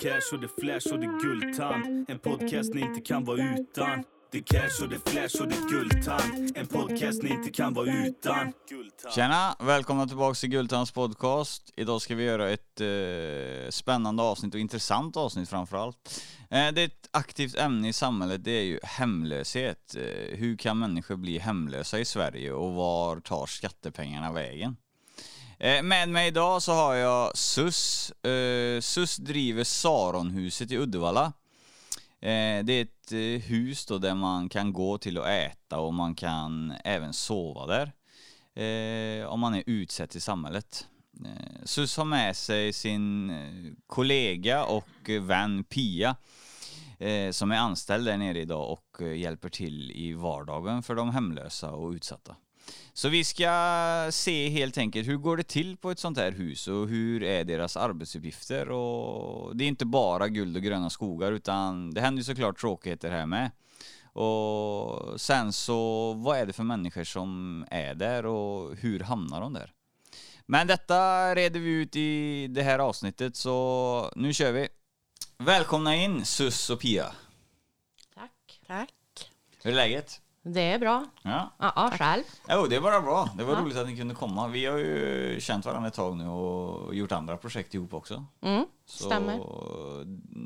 cash och det är flash och det är guldtand. En podcast ni inte kan vara utan. Det är cash och det är flash och det är guldtand. En podcast ni inte kan vara utan. Tjena! Välkomna tillbaka till Guldtands podcast. Idag ska vi göra ett eh, spännande avsnitt och intressant avsnitt framför allt. Eh, det är ett aktivt ämne i samhället, det är ju hemlöshet. Eh, hur kan människor bli hemlösa i Sverige och var tar skattepengarna vägen? Eh, med mig idag så har jag SUS. Eh, SUS driver Saronhuset i Uddevalla. Eh, det är ett eh, hus då där man kan gå till och äta och man kan även sova där. Eh, om man är utsatt i samhället. Eh, SUS har med sig sin eh, kollega och eh, vän Pia eh, som är anställd där nere idag och eh, hjälper till i vardagen för de hemlösa och utsatta. Så vi ska se helt enkelt hur går det till på ett sånt här hus och hur är deras arbetsuppgifter och det är inte bara guld och gröna skogar utan det händer ju såklart tråkigheter här med. Och sen så, vad är det för människor som är där och hur hamnar de där? Men detta reder vi ut i det här avsnittet så nu kör vi. Välkomna in Sus och Pia. Tack. Tack. Hur är läget? Det är bra. Ja. Ja, ja själv. Jo, det är bara bra. Det var Ja. roligt att ni kunde komma. Vi har ju känt varandra ett tag nu och gjort andra projekt ihop också. Mm, Så, stämmer.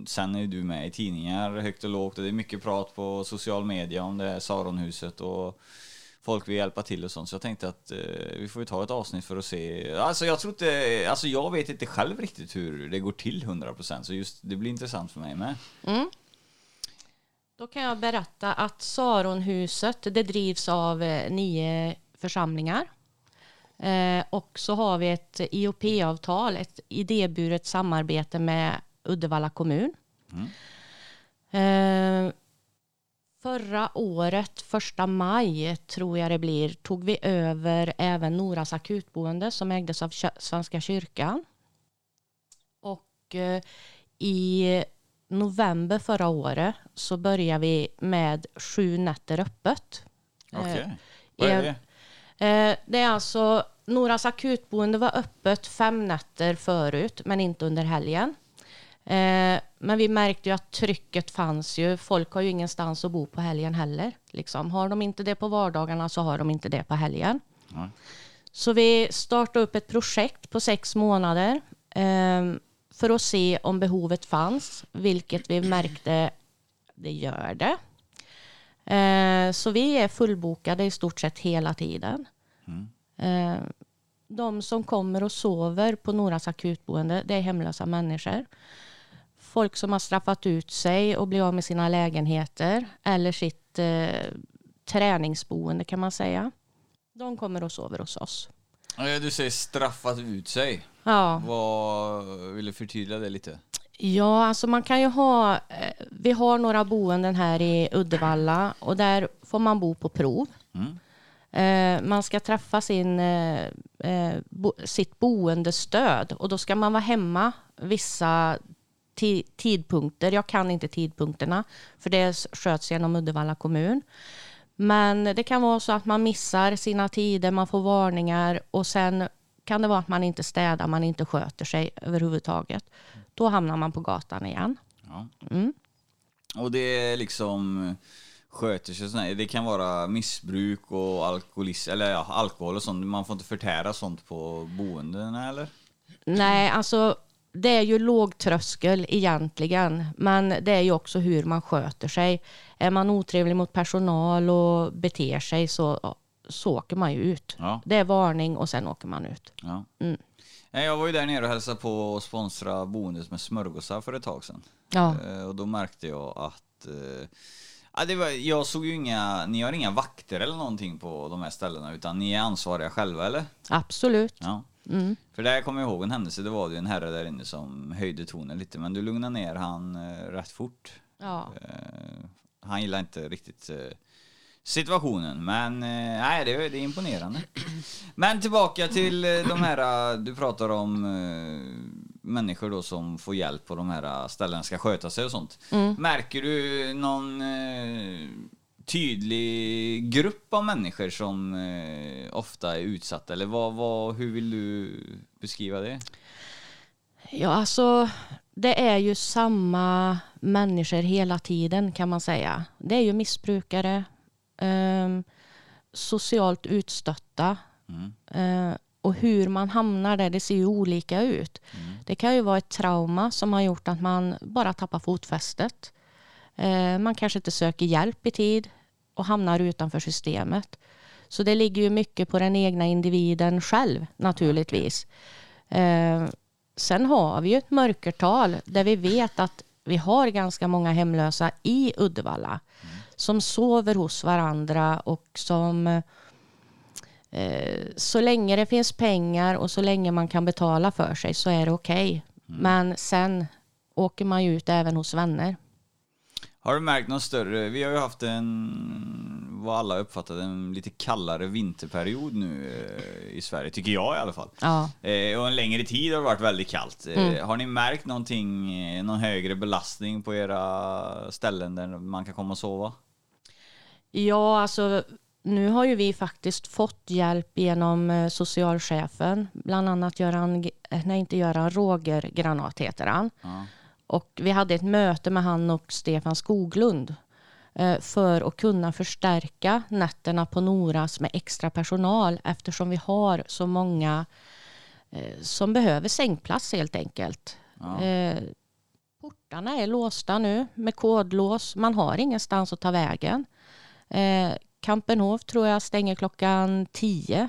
Sen är du med i tidningar högt och lågt och det är mycket prat på social media om det här Saronhuset och folk vill hjälpa till och sånt. Så jag tänkte att eh, vi får ju ta ett avsnitt för att se. Alltså jag tror inte, alltså jag vet inte själv riktigt hur det går till 100% så just det blir intressant för mig med. Mm. Då kan jag berätta att Saronhuset det drivs av eh, nio församlingar. Eh, och så har vi ett IOP-avtal, ett idéburet samarbete med Uddevalla kommun. Eh, förra året, första maj tror jag det blir, tog vi över även Noras akutboende som ägdes av Svenska kyrkan. Och eh, i november förra året så började vi med sju nätter öppet. Okej. Eh, Vad är eh, det? Eh, det är alltså, Noras akutboende var öppet fem nätter förut, men inte under helgen. Eh, men vi märkte ju att trycket fanns ju. Folk har ju ingenstans att bo på helgen heller. Liksom. Har de inte det på vardagarna så har de inte det på helgen. Ja. Så vi startade upp ett projekt på sex månader eh, för att se om behovet fanns, vilket vi märkte det gör det. Eh, så vi är fullbokade i stort sett hela tiden. Eh, de som kommer och sover på Noras akutboende, det är hemlösa människor. Folk som har straffat ut sig och blivit av med sina lägenheter eller sitt eh, träningsboende kan man säga. De kommer och sover hos oss. Du säger straffat ut sig. Ja, Vad, vill du förtydliga det lite? ja alltså man kan ju ha... eh, Vi har några boenden här i Uddevalla och där får man bo på prov. Mm. Eh, man ska träffa sin, eh, sitt boendestöd och då ska man vara hemma vissa ti- tidpunkter. Jag kan inte tidpunkterna för det sköts genom Uddevalla kommun. Men det kan vara så att man missar sina tider, man får varningar och sen kan det vara att man inte städar, man inte sköter sig överhuvudtaget. Då hamnar man på gatan igen. Ja. Mm. Och det är liksom sköter sig sådär. Det kan vara missbruk och alkoholism, eller ja, alkohol och sånt. Man får inte förtära sånt på boendena eller? Nej, alltså det är ju låg tröskel egentligen, men det är ju också hur man sköter sig. Är man otrevlig mot personal och beter sig så, så åker man ju ut. Ja. Det är varning och sen åker man ut. ja. Mm. Jag var ju där nere och hälsade på och sponsra boendet med smörgåsar för ett tag sedan. Ja, Eh, Och då märkte jag att eh, ja, det var, jag såg ju inga, ni har inga vakter eller någonting på de här ställena utan ni är ansvariga själva eller? absolut. Ja. Mm. För där kommer jag ihåg en händelse, det var ju en herre där inne som höjde tonen lite men du lugnade ner han eh, rätt fort. Ja. Eh, han gillar inte riktigt eh, situationen men eh, nej det, är- det är imponerande. Men tillbaka till eh, de här, eh, du pratar om människor då som får hjälp på de här ställena ska sköta sig och sånt. Märker du någon tydlig grupp av människor som eh, ofta är utsatta? Eller vad, vad, hur vill du beskriva det? Ja, alltså det är ju samma människor hela tiden kan man säga. Det är ju missbrukare, ehm, socialt utstötta. Eh, och hur man hamnar där, det ser ju olika ut. Det kan ju vara ett trauma som har gjort att man bara tappar fotfästet. Eh, man kanske inte söker hjälp i tid och hamnar utanför systemet. Så det ligger ju mycket på den egna individen själv naturligtvis. Eh, sen har vi ju ett mörkertal där vi vet att vi har ganska många hemlösa i Uddevalla som sover hos varandra och som eh, så länge det finns pengar och så länge man kan betala för sig så är det okej. Men sen åker man ju ut även hos vänner. Har du märkt någon större, vi har ju haft en, vad alla uppfattat, en lite kallare vinterperiod nu eh, i Sverige, tycker jag i alla fall. Ja. Eh, och en längre tid har det varit väldigt kallt. Eh, Har ni märkt någonting, eh, någon högre belastning på era ställen där man kan komma och sova? Ja, alltså nu har ju vi faktiskt fått hjälp genom eh, socialchefen. Bland annat Göran, eh, nej inte Göran, Roger Granat heter han. Ja. Och vi hade ett möte med han och Stefan Skoglund eh, för att kunna förstärka nätterna på Noras med extra personal eftersom vi har så många eh, som behöver sängplats helt enkelt. Ja. Eh, portarna är låsta nu med kodlås. Man har ingenstans att ta vägen. Kampenhof tror jag stänger klockan 10.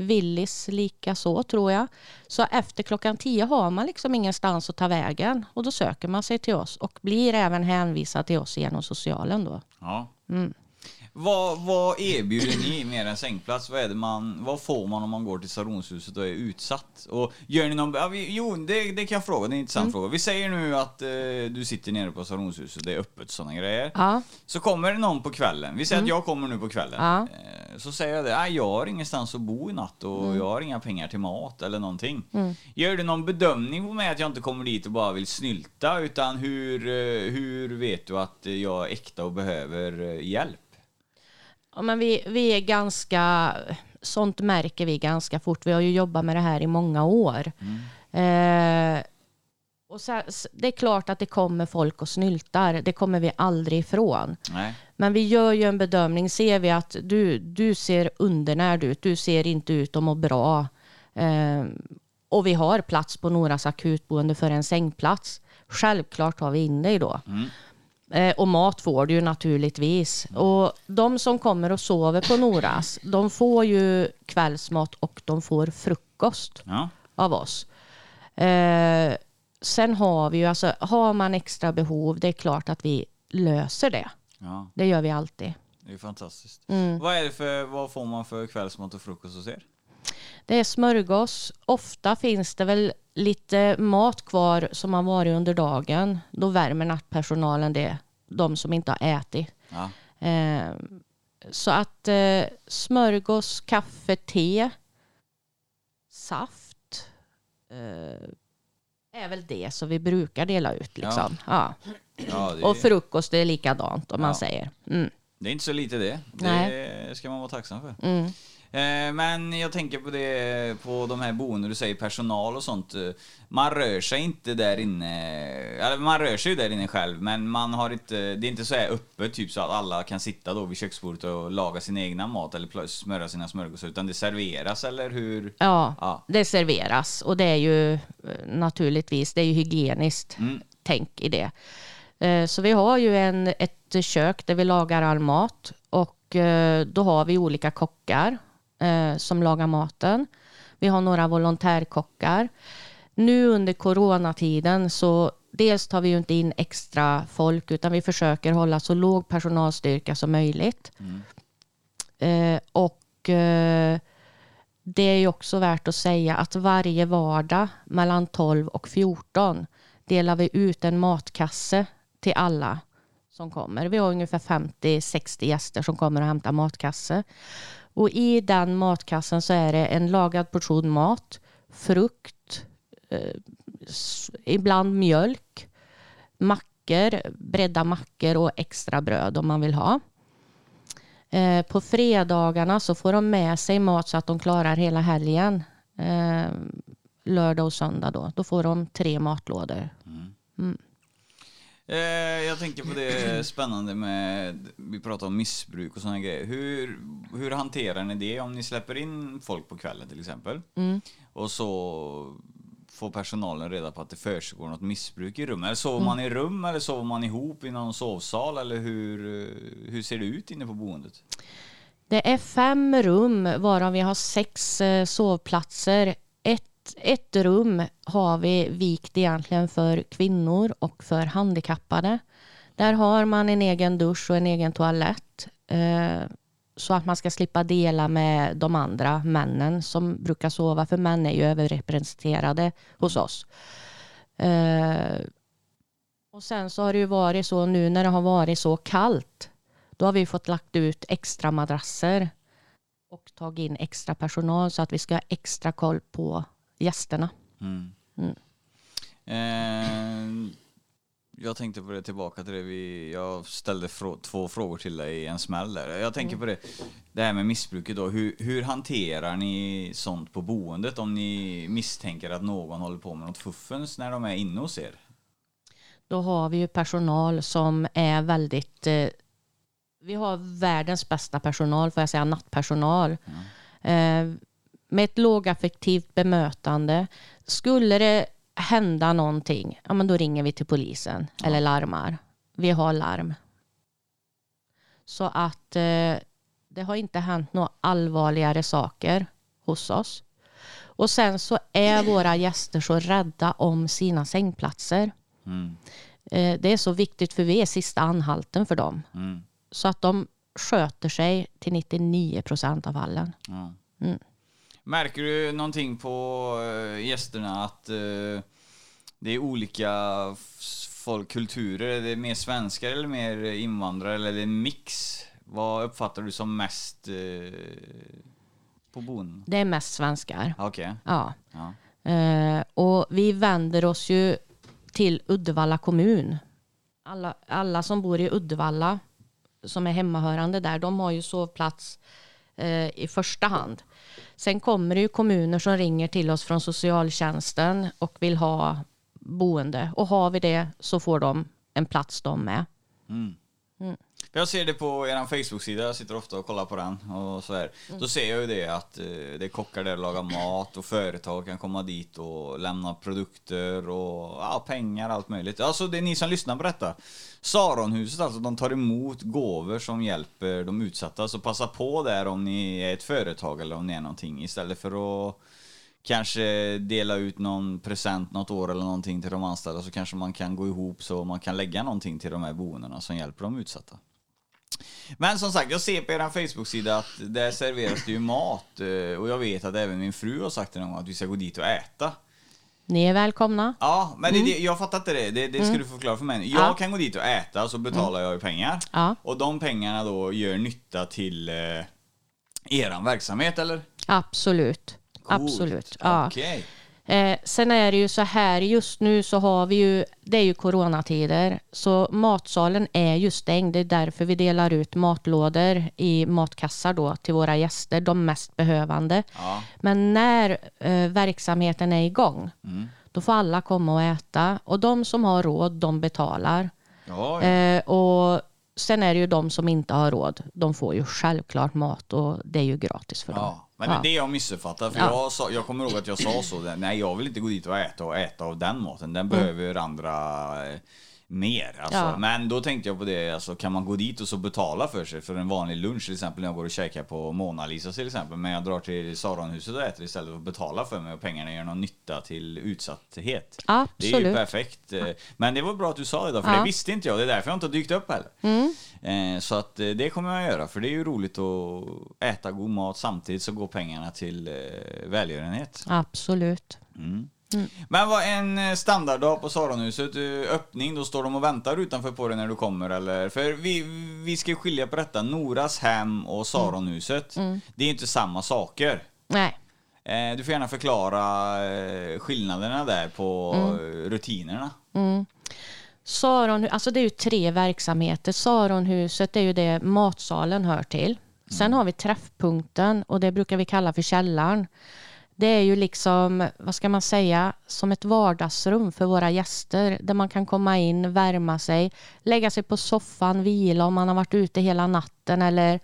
Willis lika så tror jag. Så efter klockan 10 har man liksom ingenstans att ta vägen och då söker man sig till oss och blir även hänvisad till oss genom socialen då. Ja. Mm. Vad, vad erbjuder ni mer än sängplats? Vad, är det man, vad får man om man går till Saronshuset och är utsatt? Och gör ni någon, ja, vi, jo, det, det kan jag fråga, det är en intressant fråga. Vi säger nu att eh, du sitter nere på Saronshuset, det är öppet sådana grejer. Ja, Så kommer det någon på kvällen, vi säger att jag kommer nu på kvällen. Ja. Eh, Så säger jag det, "Nej, jag har ingenstans att bo i natt och jag har inga pengar till mat eller någonting. Gör du någon bedömning på mig att jag inte kommer dit och bara vill snylta? Utan hur, eh, hur vet du att jag är äkta och behöver eh, hjälp? Ja, men vi, vi är ganska, sånt märker vi ganska fort. Vi har ju jobbat med det här i många år. Eh, och så, det är klart att det kommer folk och snyltar. Det kommer vi aldrig ifrån. Nej. Men vi gör ju en bedömning. Ser vi att du, du ser undernärd ut, du ser inte ut att må bra. Eh, och vi har plats på Noras akutboende för en sängplats. Självklart tar vi in dig då. Eh, och mat får du ju naturligtvis. Och de som kommer och sover på Noras, de får ju kvällsmat och de får frukost Ja. av oss. Eh, sen har vi ju, alltså har man extra behov, det är klart att vi löser det. ja, Det gör vi alltid. det är fantastiskt. Mm. Vad, är det för, vad får man för kvällsmat och frukost hos er? Det är smörgås. Ofta finns det väl lite mat kvar som har varit under dagen. Då värmer nattpersonalen det, de som inte har ätit. Ja. Eh, så att eh, smörgås, kaffe, te, saft eh, är väl det som vi brukar dela ut. Liksom. Ja. Ja, det, Och frukost är likadant om man säger. Mm. det är inte så lite det. Nej. Det ska man vara tacksam för. Mm. Eh, Men jag tänker på det, på de här boendena, du säger personal och sånt. Man rör sig inte där inne, man rör sig ju där inne själv, men man har inte, det är inte så här öppet typ så att alla kan sitta då vid köksbordet och laga sin egna mat eller smöra sina smörgåsar, utan det serveras eller hur? Ja, Ja. det serveras och det är ju eh, naturligtvis det är ju hygieniskt Mm. tänk i det. Eh, Så vi har ju en, ett kök där vi lagar all mat och då har vi olika kockar eh, som lagar maten. Vi har några volontärkockar. Nu under coronatiden så dels tar vi ju inte in extra folk utan vi försöker hålla så låg personalstyrka som möjligt. Eh, och eh, det är ju också värt att säga att varje vardag mellan 12 och 14 delar vi ut en matkasse till alla som kommer. Vi har ungefär 50-60 gäster som kommer och hämtar matkasse. Och i den matkassen så är det en lagad portion mat, frukt, eh, ibland mjölk, mackor, bredda mackor och extra bröd om man vill ha. Eh, på fredagarna så får de med sig mat så att de klarar hela helgen. Eh, lördag och söndag då. Då får de tre matlådor. Eh, jag tänker på det spännande med, vi pratar om missbruk och sådana grejer. Hur, hur hanterar ni det om ni släpper in folk på kvällen till exempel? Och så får personalen reda på att det försiggår något missbruk i rummet. Eller sover man i rum eller sover man ihop i någon sovsal? Eller hur, eh, hur ser det ut inne på boendet? Det är fem rum varav vi har sex eh, sovplatser. Ett, rum har vi vikt egentligen för kvinnor och för handikappade. Där har man en egen dusch och en egen toalett. Eh, så att man ska slippa dela med de andra männen som brukar sova. För män är ju överrepresenterade hos oss. Eh, och sen så har det ju varit så nu när det har varit så kallt. Då har vi fått lagt ut extra madrasser och tagit in extra personal så att vi ska ha extra koll på gästerna. Mm. Mm. Eh, jag tänkte på det tillbaka till det vi, jag ställde frå, två frågor till dig i en smäll där. Jag tänker på det, det här med missbruket då. Hur, hur hanterar ni sånt på boendet om ni misstänker att någon håller på med något fuffens när de är inne hos er? Då har vi ju personal som är väldigt... Eh, vi har världens bästa personal, får jag säga, nattpersonal. Eh, med ett lågaffektivt bemötande. Skulle det hända någonting, ja men då ringer vi till polisen eller larmar. Vi har larm. Så att eh, det har inte hänt några allvarligare saker hos oss. Och sen så är våra gäster så rädda om sina sängplatser. Mm. Eh, Det är så viktigt för vi är sista anhalten för dem. Mm. Så att de sköter sig till 99 procent av fallen. Ja. Mm. Märker du någonting på eh, gästerna att eh, det är olika folk, kulturer? Är det mer svenskar eller mer invandrare eller är det en mix? Vad uppfattar du som mest eh, på boenden? Det är mest svenskar. Okej. Ja. Ja. Eh, och vi vänder oss ju till Uddevalla kommun. Alla, alla som bor i Uddevalla som är hemmahörande där, de har ju sovplats eh, i första hand. Sen kommer det ju kommuner som ringer till oss från socialtjänsten och vill ha boende. Och har vi det så får de en plats de med. Mm. Jag ser det på er Facebook-sida, jag sitter ofta och kollar på den och så här. Då ser jag ju det att eh, det är kockar där och lagar mat och företag kan komma dit och lämna produkter och ja, pengar allt möjligt. Alltså det är ni som lyssnar på detta. Saronhuset alltså, de tar emot gåvor som hjälper de utsatta. Så passa på där om ni är ett företag eller om ni är någonting istället för att kanske dela ut någon present något år eller någonting till de anställda så kanske man kan gå ihop så man kan lägga någonting till de här boendena som hjälper de utsatta. Men som sagt, jag ser på er Facebook-sida att där serveras det ju mat eh, och jag vet att även min fru har sagt någon gång att vi ska gå dit och äta. Ni är välkomna. Ja, men det, det, jag fattar inte det. Det, det ska du förklara för mig. Jag Ja. kan gå dit och äta så betalar jag ju pengar. Ja. Och de pengarna då gör nytta till eh, eran verksamhet eller? Absolut. Coolt. Absolut. Ja. Okej. Eh, sen är det ju så här, just nu så har vi ju, det är ju coronatider, så matsalen är ju stängd. Det är därför vi delar ut matlådor i matkassar då till våra gäster, de mest behövande. Ja. Men när eh, verksamheten är igång, Mm. då får alla komma och äta. Och de som har råd, de betalar. Ja, Eh, och sen är det ju de som inte har råd, de får ju självklart mat och det är ju gratis för dem. Men det är det jag missuppfattar. För Ja. jag, sa, jag kommer ihåg att jag sa så. Nej, jag vill inte gå dit och äta och äta av den maten. Den behöver andra eh, mer. Alltså. Ja. Men då tänkte jag på det, alltså, kan man gå dit och så betala för sig för en vanlig lunch till exempel när jag går och käkar på Mona Lisa till exempel. Men jag drar till Saronhuset och äter istället för att betala för mig och pengarna gör någon nytta till utsatthet. Det är ju Absolut. perfekt. Eh, Men det var bra att du sa det då, för Ja. det visste inte jag. Det är därför jag inte har dykt upp heller. Mm. Eh, Så att eh, det kommer jag göra, för det är ju roligt att äta god mat samtidigt så går pengarna till eh, välgörenhet. Absolut. Men vad en eh, standarddag på Saronhuset, eh, öppning, då står de och väntar utanför på dig när du kommer eller? För vi, vi ska skilja på detta, Noras hem och Saronhuset, det är inte samma saker. Nej, Eh, du får gärna förklara skillnaderna där på Mm. rutinerna. Saron, alltså det är ju tre verksamheter. Saronhuset är ju det matsalen hör till. Sen har vi träffpunkten och det brukar vi kalla för källaren. Det är ju liksom, vad ska man säga, som ett vardagsrum för våra gäster där man kan komma in, värma sig, lägga sig på soffan, vila om man har varit ute hela natten eller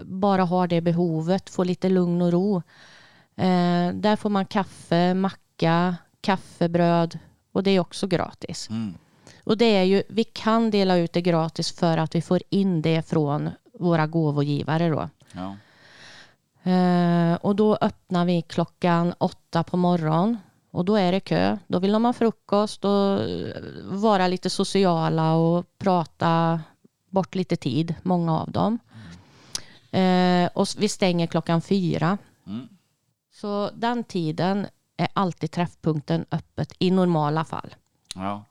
bara har det behovet, få lite lugn och ro. Eh, där får man kaffe, macka, kaffebröd och det är också gratis. Mm. Och det är ju, vi kan dela ut det gratis för att vi får in det från våra gåvogivare då. Ja. Eh, och då öppnar vi klockan åtta på morgonen och då är det kö. Då vill de ha frukost och eh, vara lite sociala och prata bort lite tid, många av dem. Eh, och vi stänger klockan fyra. Mm. Så den tiden är alltid träffpunkten öppet i normala fall. Ja.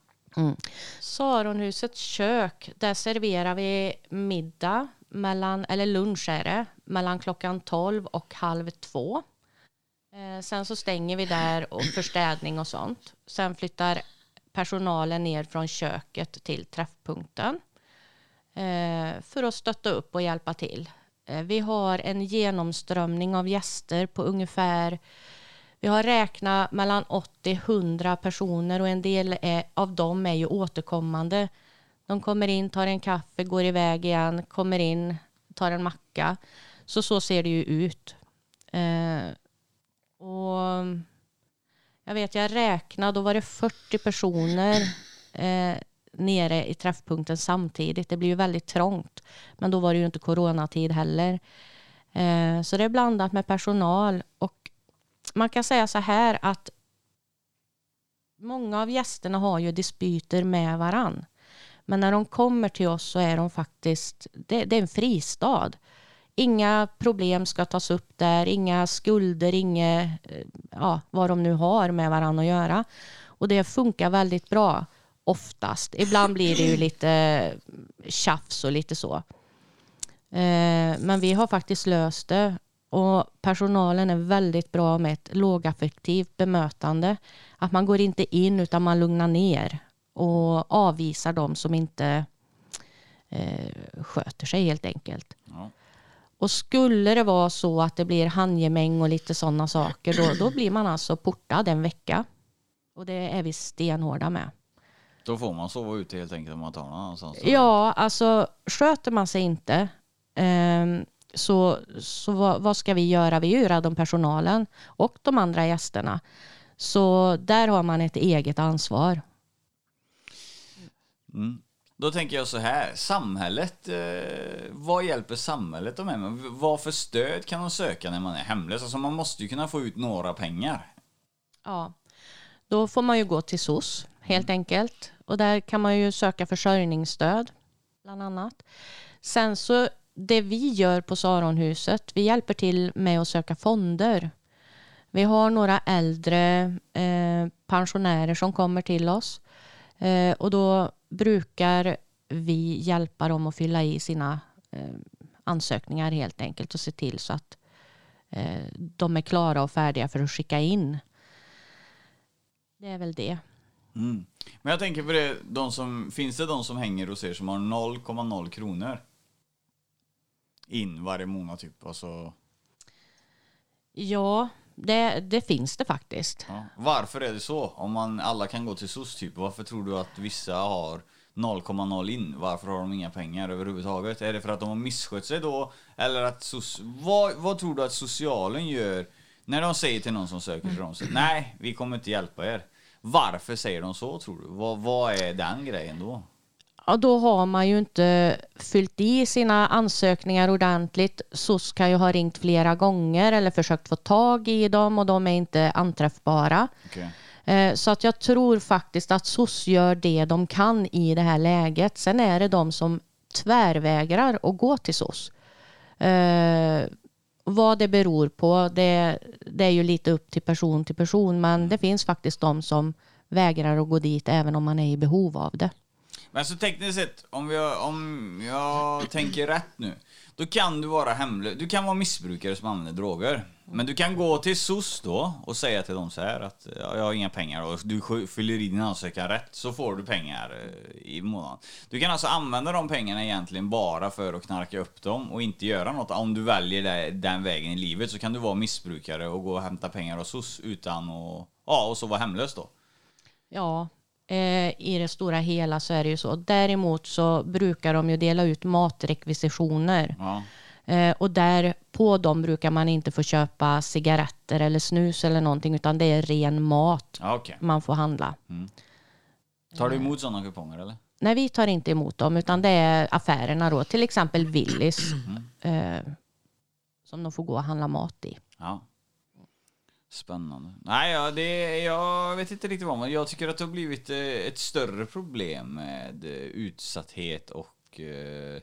Saronhusets kök, där serverar vi middag, mellan, eller lunch är det, mellan klockan 12 och halv två. Eh, sen så stänger vi där och för städning och sånt. Sen flyttar personalen ner från köket till träffpunkten eh, för att stötta upp och hjälpa till. Eh, vi har en genomströmning av gäster på ungefär vi har räknat mellan 80-100 personer och en del är, av dem är ju återkommande. De kommer in, tar en kaffe, går iväg igen, kommer in, tar en macka. Så så ser det ju ut. Eh, och jag vet, jag räknade, då var det 40 personer eh, nere i träffpunkten samtidigt. Det blir ju väldigt trångt. Men då var det ju inte coronatid heller. Eh, så det är blandat med personal och man kan säga så här att många av gästerna har ju dispyter med varann. Men när de kommer till oss så är de faktiskt, det, det är en fristad. Inga problem ska tas upp där, inga skulder, inga, eh, ja, vad de nu har med varann att göra. Och det funkar väldigt bra oftast. Ibland blir det ju lite tjafs och lite så. Eh, Men vi har faktiskt löst det och personalen är väldigt bra med ett lågaffektivt bemötande. Att man går inte in utan man lugnar ner och avvisar de som inte eh, sköter sig helt enkelt. Ja. Och skulle det vara så att det blir handgemäng och lite sådana saker då, då blir man alltså portad en vecka. Och det är vi stenhårda med. Då får man sova ute helt enkelt om man tar någon annanstans. Ja, alltså sköter man sig inte ehm, så, så vad, vad ska vi göra? Vi är ju personalen och de andra gästerna. Så där har man ett eget ansvar. Mm. Då tänker jag så här, samhället, eh, vad hjälper samhället dem med? Vad för stöd kan de söka när man är hemlös? Alltså man måste ju kunna få ut några pengar. Ja, då får man ju gå till SOS helt enkelt. Och där kan man ju söka försörjningsstöd bland annat. Sen så det vi gör på Saronhuset, vi hjälper till med att söka fonder. Vi har några äldre eh, pensionärer som kommer till oss eh, och då brukar vi hjälpa dem att fylla i sina eh, ansökningar helt enkelt och se till så att eh, de är klara och färdiga för att skicka in. Det är väl det. Mm. Men jag tänker på det, de som, finns det de som hänger hos er som har 0,0 kronor? In varje månad typ, alltså. Ja, det, det finns det faktiskt. Ja. Varför är det så? Om man alla kan gå till SOS typ, varför tror du att vissa har 0,0 in? Varför har de inga pengar överhuvudtaget? Är det för att de har misskött sig då? Eller att SOS... Vad, vad tror du att socialen gör när de säger till någon som söker till dem så, Nej, vi kommer inte hjälpa er. Varför säger de så tror du? Vad, vad är den grejen då? Ja, då har man ju inte fyllt i sina ansökningar ordentligt. SOS kan ju ha ringt flera gånger eller försökt få tag i dem och de är inte anträffbara. Okej. Eh, Så att jag tror faktiskt att SOS gör det de kan i det här läget. Sen är det de som tvärvägrar att gå till SOS. Eh, vad det beror på, det, det är ju lite upp till person till person. Men det finns faktiskt de som vägrar att gå dit även om man är i behov av det. Men så tekniskt sett, om jag, om jag tänker rätt nu, då kan du vara hemlös. Du kan vara missbrukare som använder droger. Men du kan gå till SOS då och säga till dem så här att ja, jag har inga pengar och du fyller i din ansökan rätt så får du pengar eh, i månaden. Du kan alltså använda de pengarna egentligen bara för att knarka upp dem och inte göra något. Om du väljer den vägen i livet så kan du vara missbrukare och gå och hämta pengar hos SOS utan att, ja, och så vara hemlös då. Ja, i det stora hela så är det ju så. Däremot så brukar de ju dela ut matrekvisitioner. Ja. Eh, och där på dem brukar man inte få köpa cigaretter eller snus eller någonting utan det är ren mat Ja, okej. man får handla. Tar du emot sådana kuponger eller? Nej, vi tar inte emot dem utan det är affärerna då, till exempel Willys. Eh, som de får gå och handla mat i. Ja. Spännande. Nej, ja, det, jag vet inte riktigt vad, men jag tycker att det har blivit eh, ett större problem med eh, utsatthet och eh,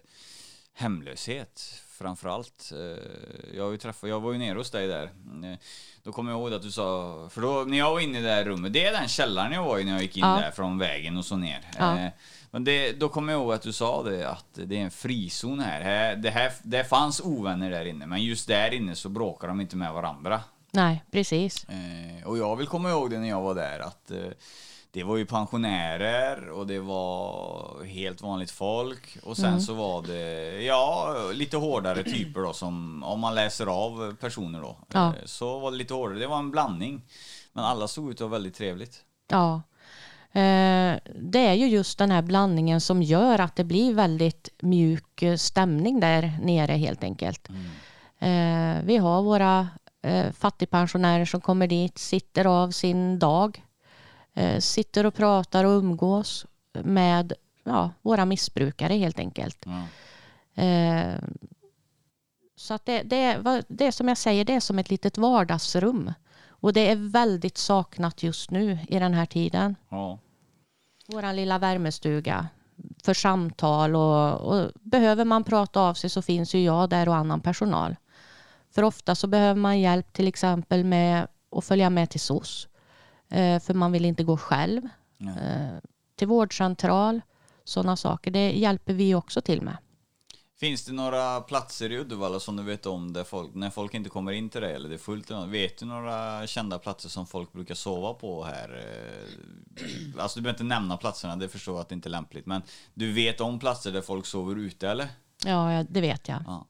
hemlöshet framför allt. Eh, jag, har ju träffat, jag var ju nere hos dig där. Eh, då kommer jag ihåg att du sa, för då när jag var inne i det här rummet, det är den källaren jag var i när jag gick in Ja. där från vägen och så ner. Ja. Eh, men det, då kommer jag ihåg att du sa det, att det är en frizon här. här det, här. det fanns ovänner där inne, men just där inne så bråkar de inte med varandra. Nej, precis. Eh, och jag vill komma ihåg det när jag var där att eh, det var ju pensionärer och det var helt vanligt folk och sen så var det ja lite hårdare typer då som om man läser av personer då Ja. eh, så var det lite hårdare. Det var en blandning. Men alla såg ut att vara väldigt trevligt. Ja. Eh, det är ju just den här blandningen som gör att det blir väldigt mjuk eh, stämning där nere helt enkelt. Eh, vi har våra eh, fattigpensionärer som kommer dit, sitter av sin dag, eh, sitter och pratar och umgås med ja, våra missbrukare helt enkelt. Eh, så att det, det, det som jag säger, det är som ett litet vardagsrum. Och det är väldigt saknat just nu i den här tiden. Ja. Vår lilla värmestuga för samtal och, och behöver man prata av sig så finns ju jag där och annan personal. För ofta så behöver man hjälp till exempel med att följa med till SOS. Eh, för man vill inte gå själv. Ja. Eh, till vårdcentral, sådana saker. Det hjälper vi också till med. Finns det några platser i Uddevalla som du vet om där folk, när folk inte kommer in till dig eller det är fullt? Vet du några kända platser som folk brukar sova på här? Eh, Alltså du behöver inte nämna platserna, det förstår jag att det inte är lämpligt. Men du vet om platser där folk sover ute eller? Ja, ja, det vet jag. Ja.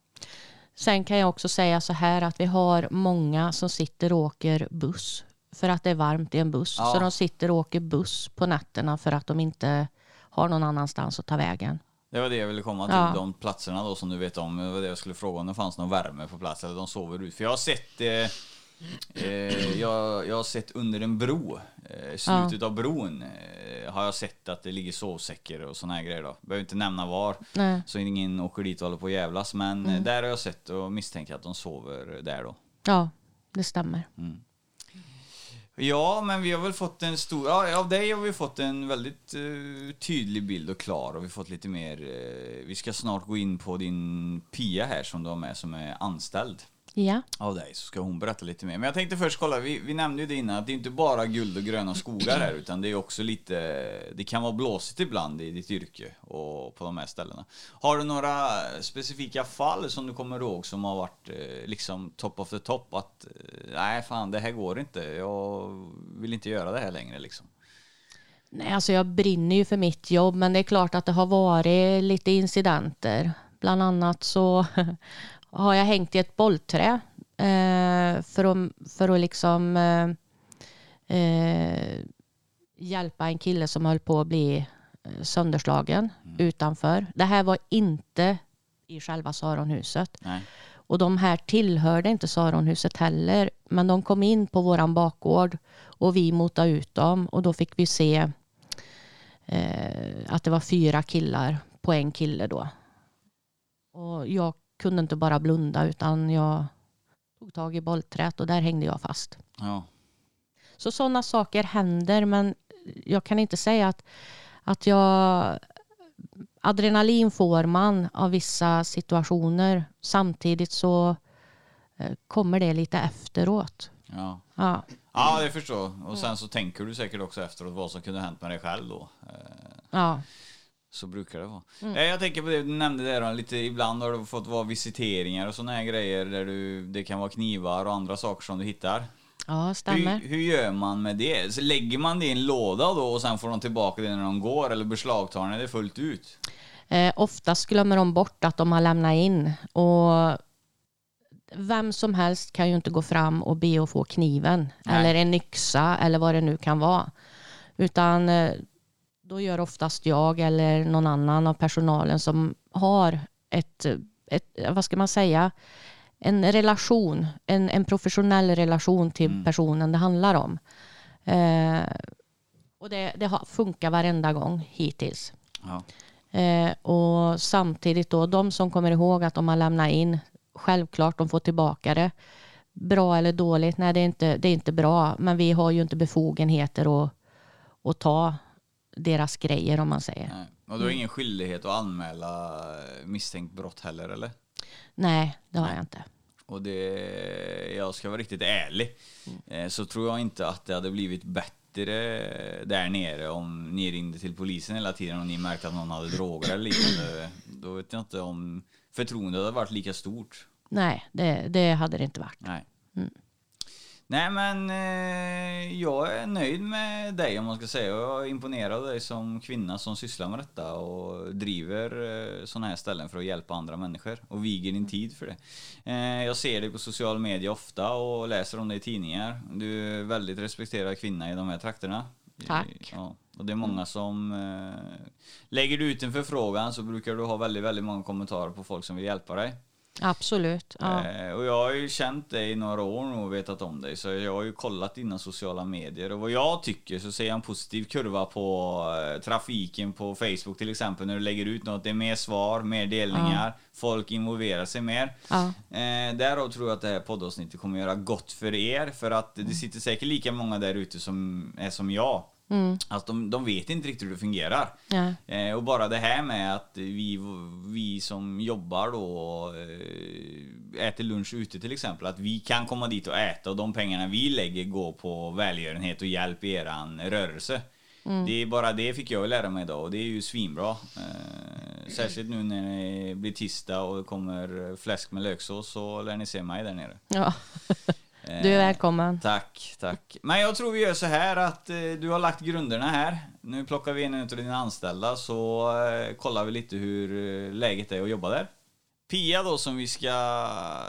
Sen kan jag också säga så här att vi har många som sitter och åker buss för att det är varmt i en buss. Ja. Så de sitter och åker buss på nätterna för att de inte har någon annanstans att ta vägen. Det var det jag ville komma till, Ja. de platserna då som du vet om. Det var det jag skulle fråga om det fanns någon värme på plats eller de sover ut. För jag har sett eh, eh, jag, jag har sett under en bro, eh, slutet av bron, eh, har jag sett att det ligger sovsäckar och såna här grejer då. Behöver inte nämna var, Nej. så ingen åker dit och håller på att jävlas. Men eh, där har jag sett och misstänker att de sover där då. Ja, det stämmer. Ja, men vi har väl fått en stor... Ja, av dig har vi fått en väldigt eh, tydlig bild och klar. Och vi har fått lite mer... eh, vi ska snart gå in på din Pia här som du har med som är anställd Ja, av dig. Så ska hon berätta lite mer. Men jag tänkte först kolla, vi, vi nämnde ju det innan att det är inte bara guld och gröna skogar här utan det är också lite... Det kan vara blåsigt ibland i ditt yrke och på de här ställena. Har du några specifika fall som du kommer ihåg som har varit eh, liksom top of the top? Att eh, nej fan det här går inte, jag vill inte göra det här längre liksom. Nej, alltså jag brinner ju för mitt jobb men det är klart att det har varit lite incidenter. Bland annat så har jag hängt i ett bollträ eh, för, att, för att liksom eh, eh, hjälpa en kille som höll på att bli eh, sönderslagen utanför. Det här var inte i själva Saronhuset. Nej. Och de här tillhörde inte Saronhuset heller. Men de kom in på våran bakgård och vi motade ut dem. Och då fick vi se eh, att det var fyra killar på en kille då. Och jag kunde inte bara blunda utan jag tog tag i bollträt och där hängde jag fast. Ja. Så sådana saker händer men jag kan inte säga att, att jag... Adrenalin får man av vissa situationer. Samtidigt så eh, kommer det lite efteråt. Ja. Ja, Ja, det förstår jag. Och sen så tänker du säkert också efteråt vad som kunde hänt med dig själv då. Eh, ja, Så brukar det vara. Eh, Jag tänker på det du nämnde där, lite ibland har du fått vara visiteringar och sådana här grejer där du, det kan vara knivar och andra saker som du hittar. Ja, stämmer. Hur, hur gör man med det? Så lägger man det i en låda då och sen får de tillbaka det när de går eller beslagtar ni det fullt ut? Eh, oftast glömmer de bort att de har lämnat in. Och vem som helst kan ju inte gå fram och be att få kniven Nej. eller en yxa eller vad det nu kan vara. Utan eh, då gör oftast jag eller någon annan av personalen som har ett, ett vad ska man säga, en relation, en, en professionell relation till personen det handlar om. Eh, och det, det har funkat varenda gång hittills. Ja. Eh, och samtidigt då, de som kommer ihåg att de har lämnat in, självklart de får tillbaka det. Bra eller dåligt? Nej, det är inte, det är inte bra. Men vi har ju inte befogenheter att, att ta deras grejer om man säger. Nej. Och du har ingen skyldighet att anmäla eh, misstänkt brott heller eller? Nej, det har jag inte. Och det, jag ska vara riktigt ärlig, eh, så tror jag inte att det hade blivit bättre där nere om ni ringde till polisen hela tiden och ni märkte att någon hade droger eller liknande. Då vet jag inte om förtroendet hade varit lika stort. Nej, det, det hade det inte varit. Nej. Nej men eh, jag är nöjd med dig om man ska säga. Jag är imponerad av dig som kvinna som sysslar med detta och driver eh, sådana här ställen för att hjälpa andra människor och viger din tid för det. Eh, jag ser dig på social media ofta och läser om dig i tidningar. Du är väldigt respekterad kvinna i de här trakterna. Tack. Ja, och det är många som eh, lägger du ut en förfrågan så brukar du ha väldigt, väldigt många kommentarer på folk som vill hjälpa dig. Absolut. Ja. Eh, och jag har ju känt dig i några år nu och vetat om dig. Så jag har ju kollat dina sociala medier. Och vad jag tycker så ser jag en positiv kurva på eh, trafiken på Facebook till exempel. När du lägger ut något. Det är mer svar, mer delningar. Folk involverar sig mer. Ja. Eh, därav tror jag att det här poddavsnittet kommer göra gott för er. För att det sitter säkert lika många där ute som är som jag. Alltså de, de vet inte riktigt hur det fungerar. Ja. Eh, och bara det här med att vi, vi som jobbar då eh, äter lunch ute till exempel, att vi kan komma dit och äta och de pengarna vi lägger går på välgörenhet och hjälp i eran rörelse. Det är bara det fick jag lära mig idag och det är ju svinbra. Eh, särskilt nu när det blir tisdag och det kommer fläsk med löksås så lär ni se mig där nere. Ja. Du är välkommen. Tack, tack. Men jag tror vi gör så här att eh, du har lagt grunderna här. Nu plockar vi in en av dina anställda så eh, kollar vi lite hur eh, läget är att jobba där. Pia då som vi ska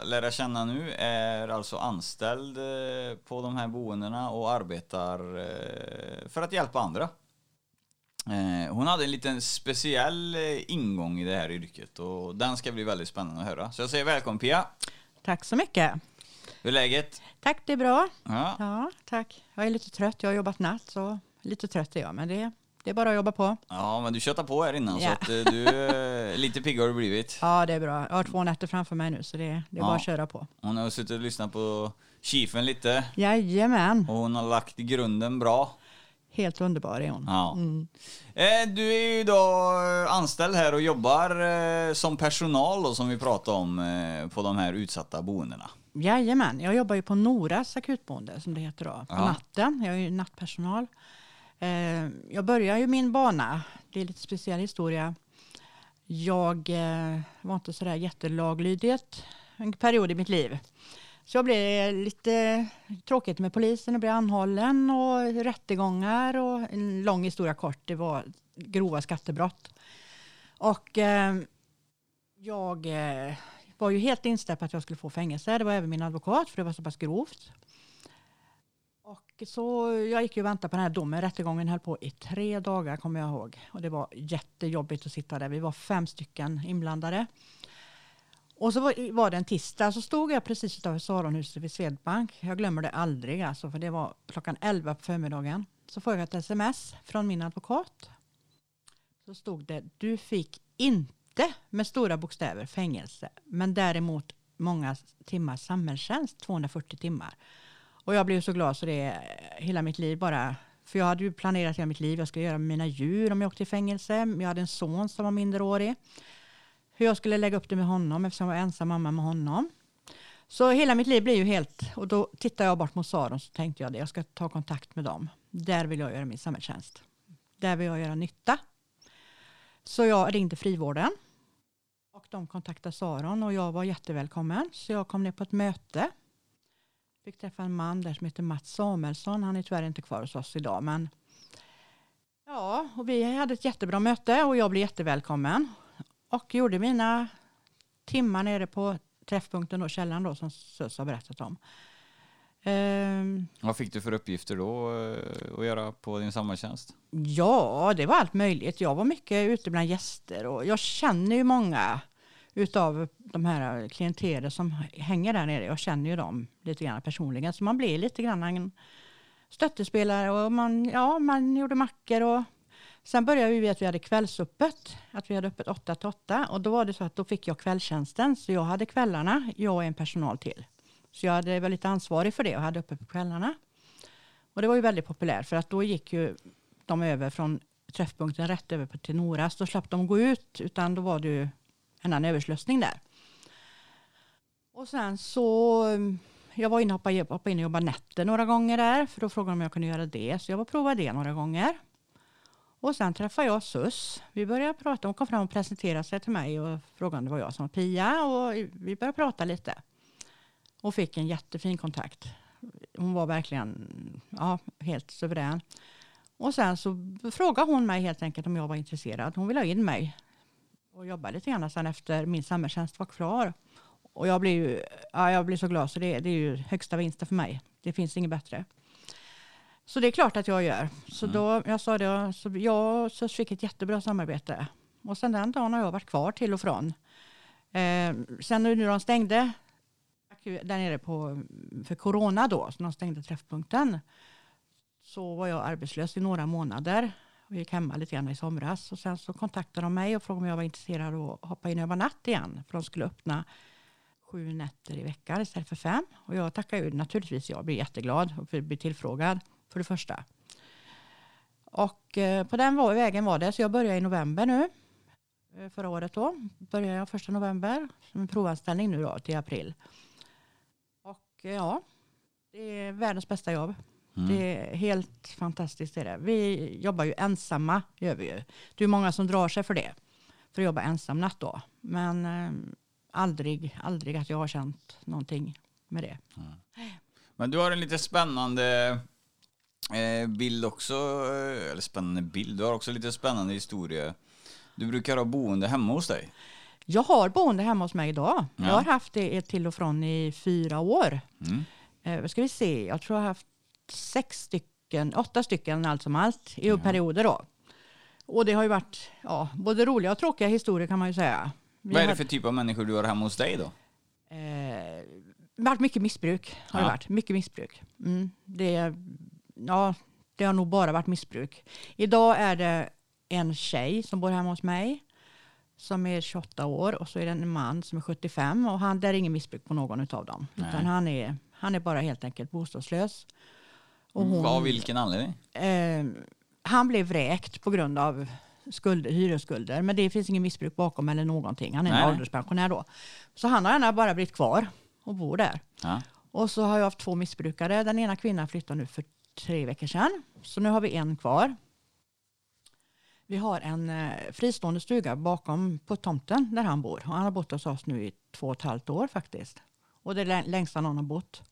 lära känna nu är alltså anställd eh, på de här boendena och arbetar eh, för att hjälpa andra. Eh, Hon hade en liten speciell eh, ingång i det här yrket och den ska bli väldigt spännande att höra. Så jag säger välkommen Pia. Tack så mycket. Hur är läget? Tack, det är bra. Ja. Ja, tack. Jag är lite trött. Jag har jobbat natt, så lite trött är jag. Men det, det är bara att jobba på. Ja, men du köttade på här innan så Ja. att eh, du, eh, lite pigg har du blivit. Ja, det är bra. Jag har två nätter framför mig nu, så det, det är Ja. bara att köra på. Hon har suttit och lyssnat på Chiefen lite Jajamän. och hon har lagt grunden bra. Helt underbar är hon. Ja. Mm. Eh, Du är ju då anställd här och jobbar som personal då, som vi pratade om på de här utsatta boendena. Jajamän. Jag jobbar ju på Noras akutboende, som det heter då, på Ja. natten. Jag är ju nattpersonal. Eh, jag börjar ju min bana. Det är lite speciell historia. Jag eh, var inte sådär jättelaglydig en period i mitt liv. Så jag blev lite tråkigt med polisen och blev anhållen och rättegångar och en lång historia kort. Det var grova skattebrott. Och eh, jag eh, var ju helt inställd på att jag skulle få fängelse. Det var även min advokat för det var så pass grovt. Och så jag gick ju och väntade på den här domen. Rättegången höll på i tre dagar kommer jag ihåg. Och det var jättejobbigt att sitta där. Vi var fem stycken inblandade. Och så var, var det en tisdag så stod jag precis utanför Saronhuset vid Swedbank. Jag glömmer det aldrig alltså för det var klockan 11 på förmiddagen. Så får jag ett sms från min advokat. Så stod det, du fick inte inte med stora bokstäver fängelse, men däremot många timmars samhällstjänst, 240 timmar. Och jag blev så glad så det är hela mitt liv bara, för jag hade ju planerat hela mitt liv, jag skulle göra med mina djur om jag åkte i fängelse. Jag hade en son som var minderårig. Hur jag skulle lägga upp det med honom eftersom jag var ensam mamma med honom. Så hela mitt liv blir ju helt, och då tittade jag bort mot Saron så tänkte jag det, jag ska ta kontakt med dem. Där vill jag göra min samhällstjänst. Där vill jag göra nytta. Så jag ringde frivården. Och de kontaktade Saron och jag var jättevälkommen. Så jag kom ner på ett möte. Fick träffa en man där som heter Mats Samuelsson. Han är tyvärr inte kvar hos oss idag. Men ja, och vi hade ett jättebra möte och jag blev jättevälkommen. Och gjorde mina timmar nere på träffpunkten och källaren då som SÖS har berättat om. Ehm, Vad fick du för uppgifter då eh, att göra på din samhällstjänst? Ja, det var allt möjligt. Jag var mycket ute bland gäster och jag känner ju många utav de här klienterer som hänger där nere. Jag känner ju dem lite grann personligen så man blir lite grann en stöttespelare och man, ja, man gjorde mackor och sen började vi att vi hade kvällsöppet, att vi hade öppet 8 till 8 och då var det så att då fick jag kvällstjänsten så jag hade kvällarna, jag och en personal till. Så jag hade var lite ansvarig för det och hade öppet på kvällarna. Och det var ju väldigt populärt för att då gick ju de över från träffpunkten rätt över till Noras. Då slapp de gå ut utan då var det ju annan överslösning där. Och sen så, eh, jag var inne och hoppade, hoppade in och jobbade nätter några gånger där för då frågade de om jag kunde göra det. Så jag var och provade det några gånger. Och sen träffade jag SUS. Vi började prata, hon kom fram och presenterade sig till mig och frågade om det var jag som var Pia och vi började prata lite. Och fick en jättefin kontakt. Hon var verkligen ja, helt suverän. Och sen så frågade hon mig helt enkelt om jag var intresserad. Hon ville ha in mig och jobba lite grann sen efter min samhällstjänst var klar. Och jag blev, ju, ja, jag blev så glad så det, det är ju högsta vinsten för mig. Det finns inget bättre. Så det är klart att jag gör. Så då, jag sa det, så jag och fick ett jättebra samarbete. Och sen den dagen har jag varit kvar till och från. Eh, sen nu när de stängde där nere på, för corona då, så de stängde träffpunkten, så var jag arbetslös i några månader och gick hemma lite grann i somras. Och sen så kontaktade de mig och frågade om jag var intresserad av att hoppa in över natt igen. För de skulle öppna sju nätter i veckan istället för fem. Och jag tackade ju naturligtvis jag blev jätteglad och för tillfrågad för det första. Och eh, på den vägen var det, så jag började i november nu. Eh, förra året då. Började jag första november som en provanställning nu då till april. Och eh, ja, det är världens bästa jobb. Mm. Det är helt fantastiskt. Det. Vi jobbar ju ensamma. Gör vi ju. Det är många som drar sig för det. För att jobba ensam natt då. Men eh, aldrig, aldrig att jag har känt någonting med det. Men du har en lite spännande eh, bild också, eh, eller spännande bild, du har också lite spännande historia. Du brukar ha boende hemma hos dig. Jag har boende hemma hos mig idag. Ja. Jag har haft det till och från i fyra år. Mm. Eh, ska vi se, jag tror jag har haft sex stycken, åtta stycken allt som allt i Ja. perioder då. Och det har ju varit ja, både roliga och tråkiga historier kan man ju säga. Vi Vad är det för typ av människor du har hemma hos dig då? Eh, varit mycket missbruk. Har det Ja. varit. Mycket missbruk. Mm, det, ja, det har nog bara varit missbruk. Idag är det en tjej som bor hemma hos mig som är 28 år och så är det en man som är 75 och han, det är ingen missbruk på någon av dem. Nej. Utan han är, han är bara helt enkelt bostadslös. Och hon, Av vilken anledning? eh, han blev vräkt på grund av skulder, hyresskulder. Men det finns ingen missbruk bakom eller någonting. Han är Nej, en ålderspensionär då. Så han har gärna bara blivit kvar och bor där. Ja. Och så har jag haft två missbrukare. Den ena kvinnan flyttade nu för tre veckor sedan. Så nu har vi en kvar. Vi har en eh, fristående stuga bakom på tomten där han bor. Och han har bott hos oss nu i två och ett halvt år faktiskt. Och det är lä- längsta någon har bott.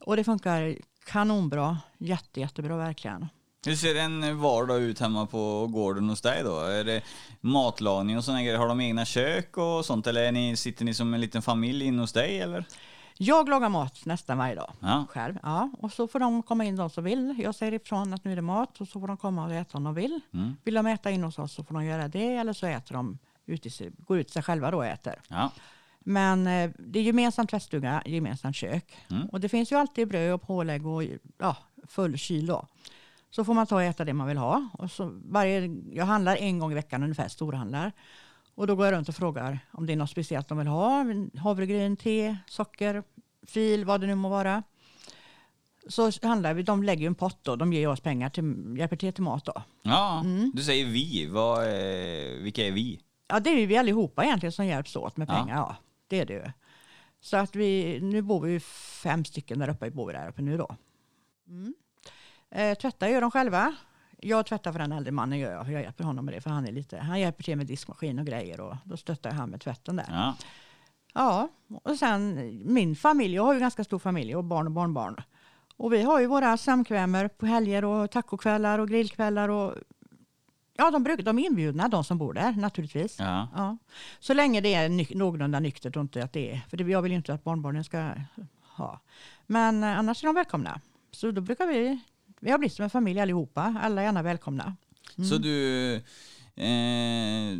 Och det funkar kanonbra. Jätte, jättebra verkligen. Hur ser en vardag ut hemma på gården hos dig då? Är det matlagning och sådana grejer? Har de egna kök och sånt? Eller ni, sitter ni som en liten familj in hos dig eller? Jag lagar mat nästan varje dag Ja. själv. Ja. Och så får de komma in de som vill. Jag säger ifrån att nu är det mat och så får de komma och äta om de vill. Mm. Vill de äta in hos oss så får de göra det eller så äter de ut i sig, går ut sig själva då och äter. Ja. Men eh, det är gemensamt tvättstuga, gemensamt kök. Mm. Och det finns ju alltid bröd och pålägg och ja, full kyl då. Så får man ta och äta det man vill ha. Och så varje, jag handlar en gång i veckan ungefär, storhandlar. Och då går jag runt och frågar om det är något speciellt de vill ha. Havregryn, te, socker, fil, vad det nu må vara. Så handlar vi, de lägger ju en pott då, de ger oss pengar till, hjälper till till mat då. ja. Mm. Du säger vi. Vad är, vilka är vi? Ja, det är vi allihopa egentligen som hjälps åt med Ja. pengar. Ja. Det är det ju. Så att vi, nu bor vi fem stycken där uppe, bor vi där uppe nu då. Mm. Eh, tvättar gör de själva. Jag tvättar för den äldre mannen gör jag. Jag hjälper honom med det för han är lite, han hjälper till med diskmaskin och grejer och då stöttar jag han med tvätten där. Ja. Ja, och sen min familj, jag har ju ganska stor familj och barn och barnbarn. Och vi har ju våra samkvämer på helger och tacokvällar och grillkvällar och ja, de, brukar, de är inbjudna de som bor där naturligtvis. Ja. Ja. Så länge det är ny, någorlunda nyktert och inte att det är, för det, jag vill ju inte att barnbarnen ska ha. Men eh, annars är de välkomna. Så då brukar vi, vi har blivit som en familj allihopa, alla är gärna välkomna. Så du, eh,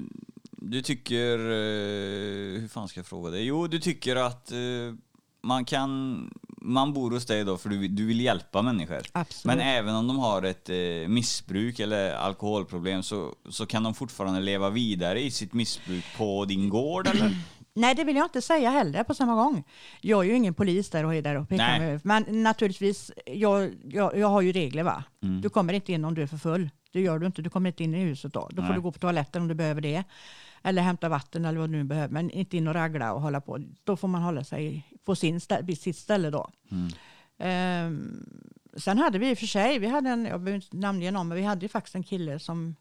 du tycker, eh, hur fan ska jag fråga dig? Jo, du tycker att eh, man kan, man bor hos dig då för du, du vill hjälpa människor. Absolut. Men även om de har ett eh, missbruk eller alkoholproblem så, så kan de fortfarande leva vidare i sitt missbruk på din gård eller? Nej, det vill jag inte säga heller på samma gång. Jag är ju ingen polis där och är där och pekar med. Men naturligtvis, jag, jag, jag har ju regler va. Mm. Du kommer inte in om du är för full. Det gör du inte. Du kommer inte in i huset då. Då får Nej. du gå på toaletten om du behöver det. Eller hämta vatten eller vad du nu behöver. Men inte in och ragla och hålla på. Då får man hålla sig på sin stä- sitt ställe då. Mm. Ehm, sen hade vi i och för sig, vi hade en, jag behöver inte namnge någon, men vi hade ju faktiskt en kille som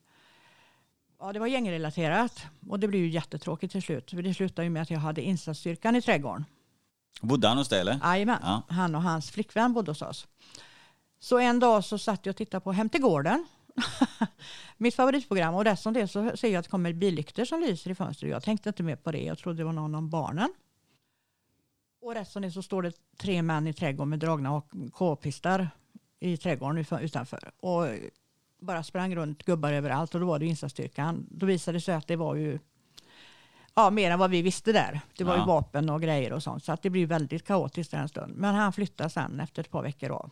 Ja, det var gängrelaterat och det blev ju jättetråkigt till slut. För det slutade ju med att jag hade insatsstyrkan i trädgården. Bodde han hos dig eller? Jajamän, Ja. han och hans flickvän bodde hos oss. Så en dag så satt jag och tittade på Hem till gården. Mitt favoritprogram och dessutom det så ser jag att det kommer billyktor som lyser i fönstret. Jag tänkte inte mer på det. Jag trodde det var någon av barnen. Och resten det så står det tre män i trädgården med dragna k-pistar i trädgården utanför. Och bara sprang runt gubbar överallt och då var det insatsstyrkan. Då visade det sig att det var ju ja, mer än vad vi visste där. Det var Ja. ju vapen och grejer och sånt. Så att det blev väldigt kaotiskt där en stund. Men han flyttade sen efter ett par veckor av.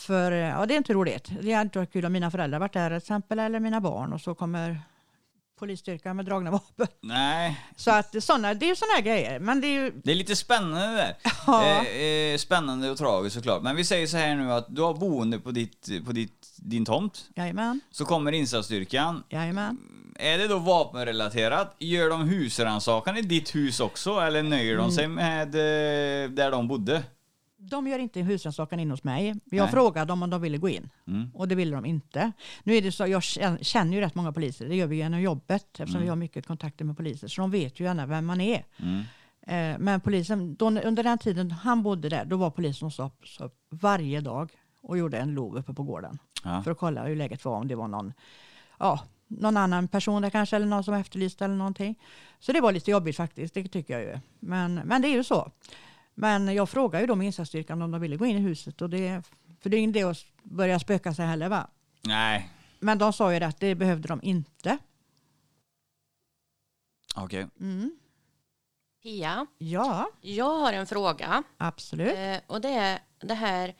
För eh, ja, det är inte roligt. Det hade inte varit kul om mina föräldrar varit där till exempel eller mina barn och så kommer polisstyrkan med dragna vapen. Nej, Så att såna, det är ju sådana grejer. Men det är ju, det är lite spännande där. Ja. Eh, eh, spännande och tragiskt såklart. Men vi säger så här nu att du har boende på, ditt, på ditt, din tomt. jajamän, Så kommer insatsstyrkan. jajamän. Är det då vapenrelaterat? Gör de husrannsakan i ditt hus också? Eller nöjer de sig med eh, där de bodde? De gör inte husrannsakan in hos mig. Jag Nej. frågade dem om de ville gå in Mm. och det ville de inte. Nu är det så, jag känner, ju rätt många poliser, det gör vi genom jobbet eftersom vi har mycket kontakter med poliser. Så de vet ju gärna vem man är. Mm. Eh, men polisen, då, under den tiden han bodde där, då var polisen hos oss varje dag och gjorde en lov uppe på gården. Ja. För att kolla hur läget var, om det var någon, ja, någon annan person där kanske, eller någon som efterlyste eller någonting. Så det var lite jobbigt faktiskt, det tycker jag ju. Men, men det är ju så. Men jag frågade ju då med insatsstyrkan om de ville gå in i huset. Och det, för det är ingen idé att börja spöka sig heller va. Nej, Men de sa ju det att det behövde de inte. okej. Mm. Pia, Ja, jag har en fråga. absolut. Eh, och det är det här,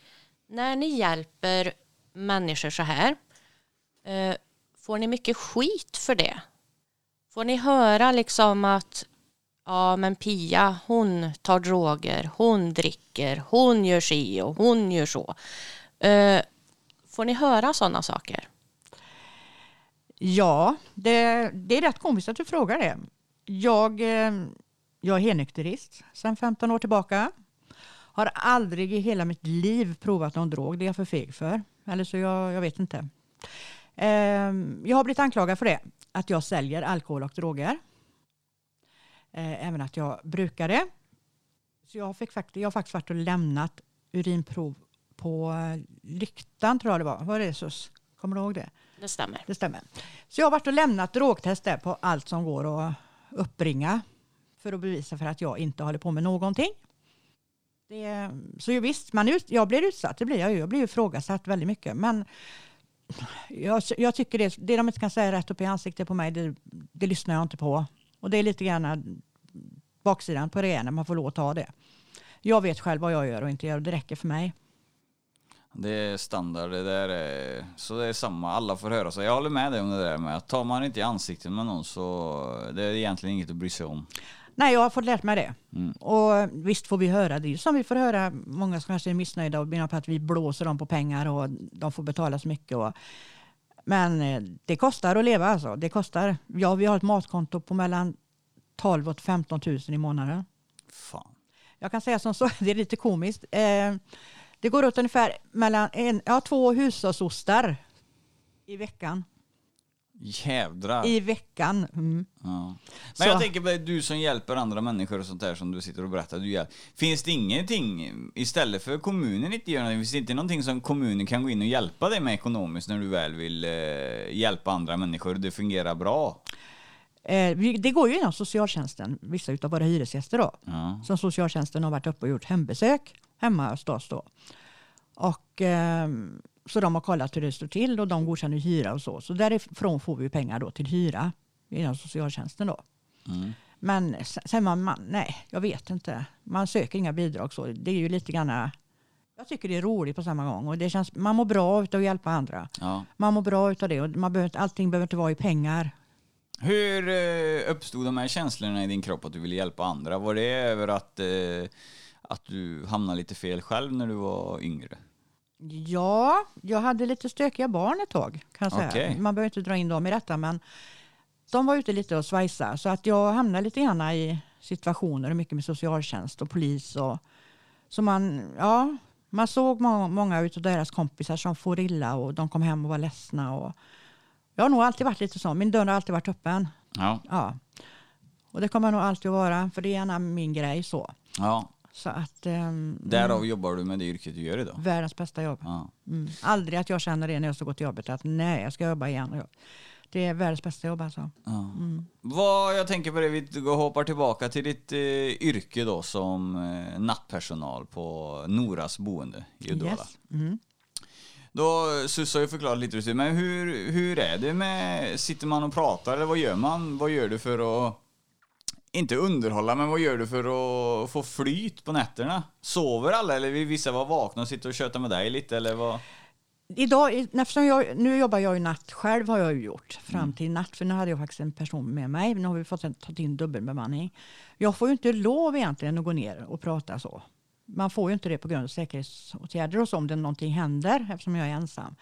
när ni hjälper människor så här, eh, får ni mycket skit för det? Får ni höra liksom att ja men Pia hon tar droger, hon dricker, hon gör si och hon gör så. Eh, får ni höra sådana saker? Ja, det, det är rätt komiskt att du frågar det. Jag, eh, jag är helnykterist sedan 15 år tillbaka. Har aldrig i hela mitt liv provat någon drog. Det är jag för feg för. Eller så jag, jag vet inte. Eh, jag har blivit anklagad för det. Att jag säljer alkohol och droger. Eh, Även att jag brukar det. Så jag, fick jag har faktiskt varit och lämnat urinprov på eh, Lyktan tror jag det var. Var det Jesus? Kommer du ihåg det? Det stämmer. Det stämmer. Så jag har varit och lämnat drogtest där på allt som går att uppbringa för att bevisa för att jag inte håller på med någonting. Det, så ju visst, man ut, jag blir utsatt, det blir jag ju. Jag blir ifrågasatt väldigt mycket. Men jag, jag tycker det, det de inte kan säga rätt upp i ansiktet på mig, det, det lyssnar jag inte på. Och det är lite grann baksidan på det när man får lov att ta det. Jag vet själv vad jag gör och inte gör och det räcker för mig. Det är standard, det där är, så det är samma, alla får höra så. Jag håller med dig om det där med att tar man inte i ansiktet med någon så det är egentligen inget att bry sig om. Nej, jag har fått lärt mig det. Mm. Och visst får vi höra det. Som vi får höra många som kanske är missnöjda och menar på att vi blåser dem på pengar och de får betala så mycket. Och, men eh, det kostar att leva alltså. Det kostar. Ja, vi har ett matkonto på mellan 12 och 15 000 i månaden. Fan. Jag kan säga som så, det är lite komiskt. Eh, det går åt ungefär mellan en, ja, två hushållsostar I veckan. Jädrar. I veckan. Mm. Ja. Men Så- jag tänker på du som hjälper andra människor och sånt där som du sitter och berättar. Du Finns det ingenting, istället för kommunen inte gör någonting, finns det inte någonting som kommunen kan gå in och hjälpa dig med ekonomiskt när du väl vill eh, hjälpa andra människor och det fungerar bra? Eh, det går ju inom socialtjänsten, vissa av våra hyresgäster då. Ja. Som socialtjänsten har varit uppe och gjort hembesök hemma hos oss då. Och, ehm, så de har kollat hur det står till och de godkänner hyra och så. Så därifrån får vi pengar då till hyra inom socialtjänsten då. Mm. Men s- säger man, man, nej, jag vet inte. Man söker inga bidrag så. Det är ju lite grann, jag tycker det är roligt på samma gång och det känns, man mår bra av att hjälpa andra. Ja. Man mår bra av det och man behöver, allting behöver inte vara i pengar. Hur eh, uppstod de här känslorna i din kropp att du ville hjälpa andra? Var det över att, eh, att du hamnade lite fel själv när du var yngre? Ja, jag hade lite stökiga barn ett tag. Kan jag säga. Okej. Man behöver inte dra in dem i detta men de var ute lite och svajsa så att jag hamnade lite grann i situationer mycket med socialtjänst och polis. Och, så man, ja, man såg må- många av deras kompisar som får illa och de kom hem och var ledsna. Och, jag har nog alltid varit lite så. Min dörr har alltid varit öppen. Ja. Ja. Och det kommer nog alltid att vara för det är gärna min grej så. ja. Så att um, Därav jobbar du med det yrket du gör idag? världens bästa jobb. Ja. Mm. Aldrig att jag känner det när jag ska gå till jobbet att nej, jag ska jobba igen. Det är världens bästa jobb alltså. Ja. Vad, jag tänker på det, vi hoppar tillbaka till ditt eh, yrke då som eh, nattpersonal på Noras boende i Uddevalla. Yes. Mm. Då, Sus har ju förklarat lite, men hur, hur är det med, sitter man och pratar eller vad gör man? Vad gör du för att, inte underhålla, men vad gör du för att få flyt på nätterna? Sover alla eller vill vissa vara vakna och sitta och köta med dig lite eller vad? Idag, eftersom jag, nu jobbar jag ju natt själv har jag ju gjort fram till natt. För nu hade jag faktiskt en person med mig. Nu har vi fått tagit in dubbelbemanning. Jag får ju inte lov egentligen att gå ner och prata så. Man får ju inte det på grund av säkerhetsåtgärder och så om det någonting händer eftersom jag är ensam.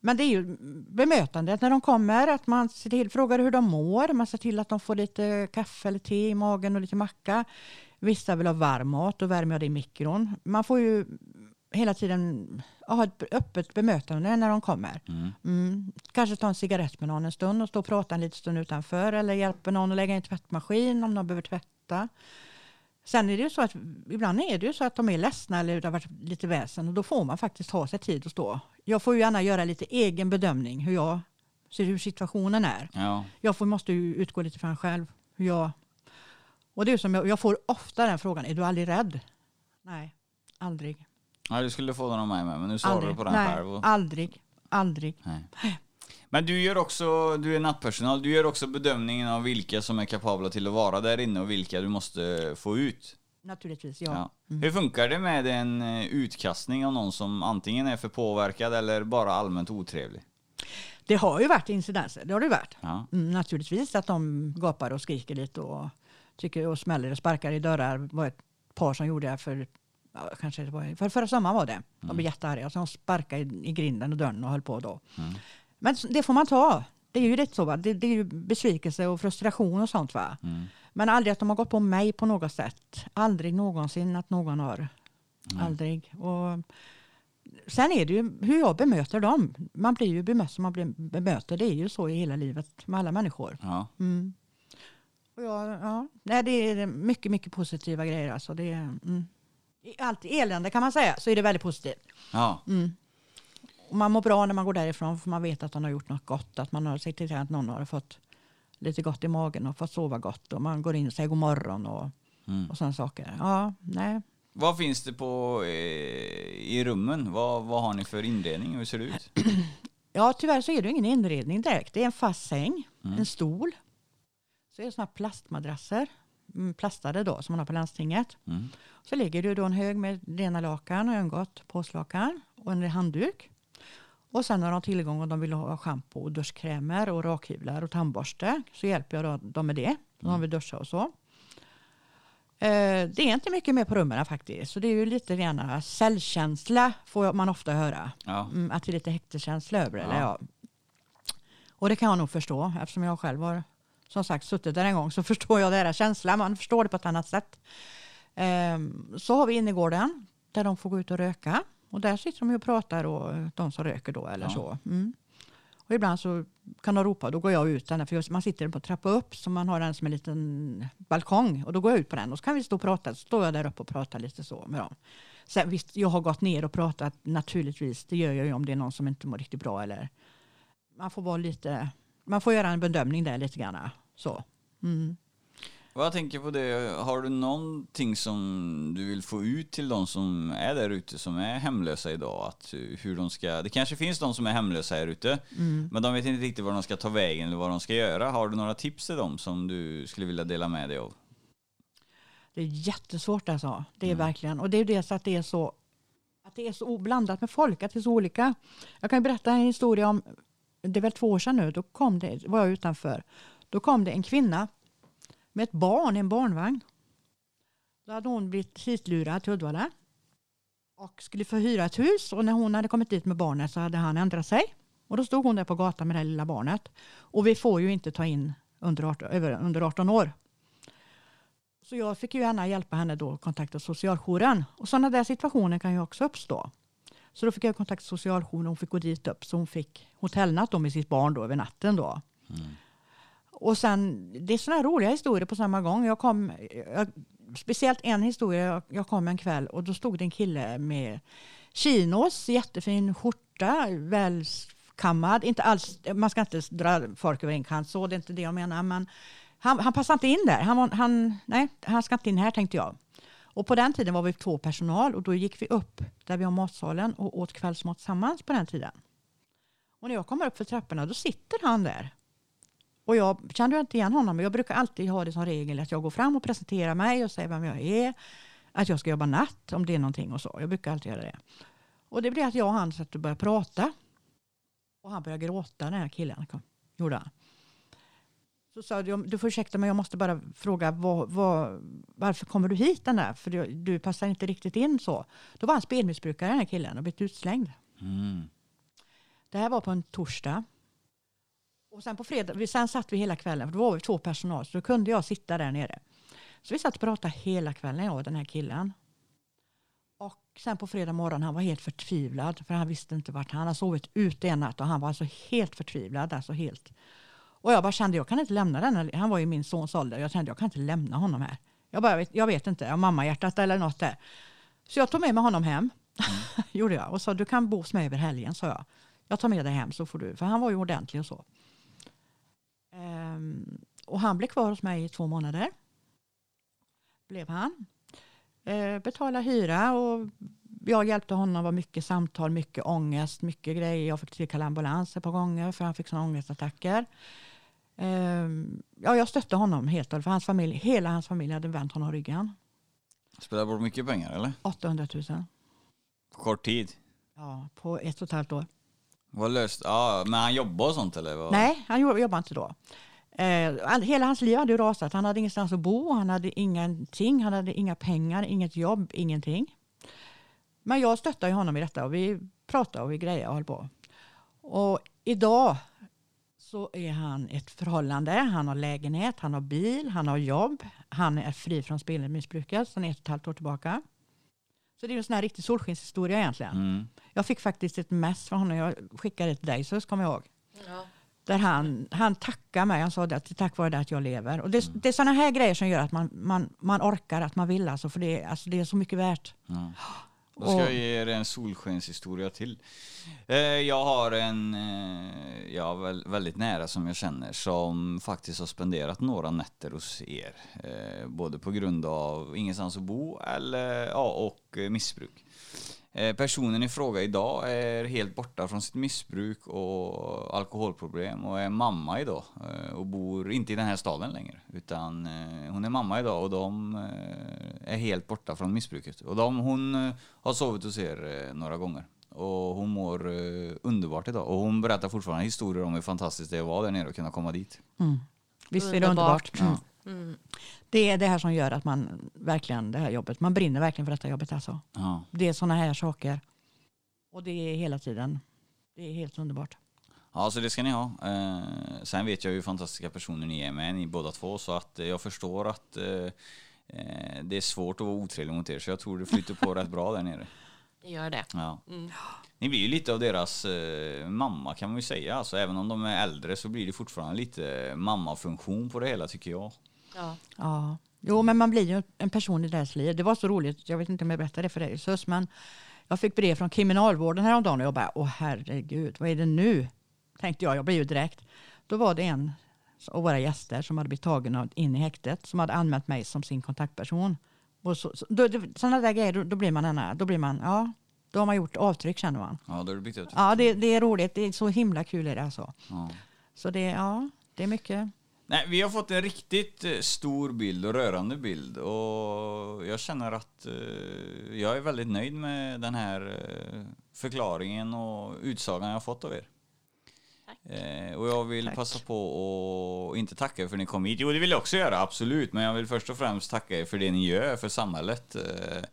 Men det är ju bemötandet när de kommer, att man ser till, frågar hur de mår, man ser till att de får lite kaffe eller te i magen och lite macka. Vissa vill ha varm mat, då värmer jag det i mikron. Man får ju hela tiden ha ett öppet bemötande när de kommer. Mm. Mm. Kanske ta en cigarett med någon en stund och stå och prata en liten stund utanför eller hjälpa någon att lägga in tvättmaskin om de behöver tvätta. Sen är det ju så att ibland är det ju så att de är ledsna eller det har varit lite väsen och då får man faktiskt ta sig tid att stå. Jag får ju gärna göra lite egen bedömning hur jag ser hur situationen är. Ja. Jag får, måste ju utgå lite från själv. Hur jag, och det är som jag, jag får ofta den frågan, är du aldrig rädd? Nej, aldrig. ja, du skulle få den av mig med, men nu svarar du på den Nej, själv. Och... aldrig. Aldrig. Nej. Men du gör också, du är nattpersonal, du gör också bedömningen av vilka som är kapabla till att vara där inne och vilka du måste få ut. Naturligtvis, ja. Ja. Hur funkar det med en eh, utkastning av någon som antingen är för påverkad eller bara allmänt otrevlig? Det har ju varit incidenser, det har det varit. Ja. Mm, naturligtvis att de gapar och skriker lite och, tycker, och smäller och sparkar i dörrar. Det var ett par som gjorde det för, ja, kanske det var, för förra sommaren var det. De blev jättearga. Så de sparkade i, i grinden och dörren och höll på då. Mm. Men det får man ta. Det är ju lite så. Va? Det, det är ju besvikelse och frustration och sånt. Va? Mm. Men aldrig att de har gått på mig på något sätt. Aldrig någonsin att någon har. Aldrig. Och sen är det ju hur jag bemöter dem. Man blir ju bemött som man blir bemöter. Det är ju så i hela livet med alla människor. Ja. Mm. Och jag, ja. Nej, det är mycket, mycket positiva grejer. Alltså. Det är, mm. I allt elände kan man säga så är det väldigt positivt. Ja. Mm. Och man mår bra när man går därifrån för man vet att man har gjort något gott. Att man har sett till att någon har fått lite gott i magen och fått sova gott. Och man går in och säger god morgon och, Mm. och sådana saker. Ja, nej. Vad finns det på eh, i rummen? Vad, vad har ni för inredning? Hur ser det ut? Ja, tyvärr så är det ingen inredning direkt. Det är en fast säng, Mm. en stol. Så är det sådana här plastmadrasser, mm, plastade då, som man har på landstinget. Mm. Så ligger det då en hög med rena lakan och öngott, påslakan och en handduk. Och sen har de tillgång om de vill ha schampo och duschkrämer och rakhyvlar och tandborste så hjälper jag dem med det. De har vi duscha och så. Eh, det är inte mycket mer på rummen faktiskt. Så det är ju lite grann cellkänsla får man ofta höra. Ja. Mm, att det är lite häkteskänsla över det. Ja. Eller ja. Och det kan jag nog förstå eftersom jag själv har som sagt suttit där en gång så förstår jag deras känsla. Man förstår det på ett annat sätt. Ehm, så har vi innergården där de får gå ut och röka. Och där sitter de och pratar och de som röker då eller Ja. så. Mm. Och ibland så kan de ropa, då går jag ut den, för man sitter på trappa upp så man har den som en liten balkong och då går jag ut på den och så kan vi stå och prata, så står jag där uppe och pratar lite så med dem. Sen visst, jag har gått ner och pratat naturligtvis, det gör jag ju om det är någon som inte mår riktigt bra eller man får vara lite, man får göra en bedömning där lite grann. Så. Mm. Och jag tänker på det, har du någonting som du vill få ut till de som är där ute som är hemlösa idag? Att hur de ska, det kanske finns de som är hemlösa här ute, mm. men de vet inte riktigt var de ska ta vägen eller vad de ska göra. Har du några tips till dem som du skulle vilja dela med dig av? Det är jättesvårt alltså. Det är mm. verkligen. Och det är det så att det är så att det är så oblandat med folk, att det är så olika. Jag kan berätta en historia om, det är väl två år sedan nu, då kom det, var jag utanför. Då kom det en kvinna med ett barn i en barnvagn. Då hade hon blivit hitlurad till Uddevalla och skulle få hyra ett hus och när hon hade kommit dit med barnet så hade han ändrat sig. Och då stod hon där på gatan med det lilla barnet. Och vi får ju inte ta in under 18, under 18 år. Så jag fick ju gärna hjälpa henne då att kontakta socialjouren. Och sådana där situationer kan ju också uppstå. Så då fick jag kontakta socialjouren och hon fick gå dit upp så hon fick hotellnatt med sitt barn då över natten då. Mm. Och sen, det är sådana roliga historier på samma gång. Jag kom, jag, speciellt en historia, jag, jag kom en kväll och då stod det en kille med chinos, jättefin skjorta, välkammad. Inte alls, man ska inte dra folk över en kant, så det är inte det jag menar. Men han, han passade inte in där. Han, han, nej, han ska inte in här tänkte jag. Och på den tiden var vi två personal och då gick vi upp där vi har matsalen och åt kvällsmat tillsammans på den tiden. Och när jag kommer upp för trapporna då sitter han där och jag kände inte igen honom. Jag brukar alltid ha det som regel att jag går fram och presenterar mig och säger vem jag är. Att jag ska jobba natt om det är någonting och så. Jag brukar alltid göra det. Och det blev att jag och han satt och började prata. Och han började gråta den här killen. Gjorde han. Så sa jag, du får ursäkta mig, jag måste bara fråga vad, vad, varför kommer du hit den där? För du, du, passar inte riktigt in så. Då var han spelmissbrukare den här killen och blivit utslängd. Mm. Det här var på en torsdag. Och sen på fredag, sen satt vi hela kvällen, för då var vi två personal, så då kunde jag sitta där nere. Så vi satt och pratade hela kvällen, jag och den här killen. Och sen på fredag morgon, han var helt förtvivlad, för han visste inte vart han hade sovit ute en natt och han var alltså helt förtvivlad, alltså helt. Och jag bara kände, jag kan inte lämna den, han var ju min sons ålder, jag kände jag kan inte lämna honom här. Jag bara, jag vet inte, jag mamma hjärtat eller något där. Så jag tog med mig honom hem, mm. gjorde jag, och sa du kan bo hos mig över helgen, sa jag. Jag tar med dig hem så får du, för han var ju ordentlig och så. Och han blev kvar hos mig i två månader. Blev han. Uh, betala hyra och jag hjälpte honom. Var mycket samtal, mycket ångest, mycket grejer. Jag fick tillkalla ambulans ett par gånger för han fick sådana ångestattacker. Um, ja, jag stötte honom helt för hans familj, hela hans familj hade vänt honom ryggen. Spelade bort mycket pengar eller? 800 000. På kort tid? Ja, på ett och ett halvt år. Vad löst? Ja, men han jobbade och sånt eller? Vad? Nej, han jobbade inte då. Eh, hela hans liv hade rasat. Han hade ingenstans att bo, han hade ingenting, han hade inga pengar, inget jobb, ingenting. Men jag stöttade honom i detta och vi pratade och vi grejade och höll på. Och idag så är han ett förhållande. Han har lägenhet, han har bil, han har jobb. Han är fri från spelmissbruket sedan ett och ett halvt år tillbaka. Så det är en sån här riktig solskenshistoria egentligen. Mm. Jag fick faktiskt ett mess från honom. Jag skickade det till dig, så kommer jag ihåg. Ja. Där han, han tackade mig. Han sa att det är tack vare det att jag lever. Och det, mm. det är sådana här grejer som gör att man, man, man orkar, att man vill. Alltså, för det, alltså, det är så mycket värt. Mm. Då ska jag ge er en solskenshistoria till. Eh, jag har en, eh, ja, väldigt nära som jag känner, som faktiskt har spenderat några nätter hos er. Eh, både på grund av ingenstans att bo eller, ja, och missbruk. Eh, personen i fråga idag är helt borta från sitt missbruk och alkoholproblem och är mamma idag eh, och bor inte i den här staden längre utan eh, hon är mamma idag och de är helt borta från missbruket. Och de, hon har sovit hos er några gånger och hon mår underbart idag och hon berättar fortfarande historier om hur fantastiskt det är att vara där nere och kunna komma dit. Mm. Visst är det underbart. Mm. Mm. Det är det här som gör att man verkligen, det här jobbet, man brinner verkligen för detta jobbet alltså. Ja. Det är sådana här saker. Och det är hela tiden. Det är helt underbart. Ja, så det ska ni ha. Eh, sen vet jag hur fantastiska personer ni är med, ni båda två, så att jag förstår att eh, eh, det är svårt att vara otrevlig mot er, så jag tror det flyter på rätt bra där nere. Det gör det. Ja. Mm. Ni blir ju lite av deras eh, mamma kan man ju säga. Alltså, även om de är äldre så blir det fortfarande lite mammafunktion på det hela tycker jag. Ja. Ja. Jo, men man blir ju en person i deras liv. Det var så roligt, jag vet inte om jag berättade det för dig Sus, men jag fick brev från kriminalvården häromdagen och jag bara, åh herregud, vad är det nu? Tänkte jag, jag blev ju direkt. Då var det en av våra gäster som hade blivit tagen in i häktet som hade anmält mig som sin kontaktperson. Och så, så, då, det- sådana där grejer, då, då blir man, ena, då blir man, ja, då har man gjort avtryck känner man. Ja, då har blivit ett... Ja, det, det är roligt, det är så himla kul är det alltså. Ja. Så det, ja, det är mycket. Nej, vi har fått en riktigt eh, stor bild och rörande bild och jag känner att eh, jag är väldigt nöjd med den här eh, förklaringen och utsagan jag har fått av er. Eh, och jag vill Tack. passa på att inte tacka er för att ni kom hit. Jo, det vill jag också göra, absolut. Men jag vill först och främst tacka er för det ni gör för samhället. Eh,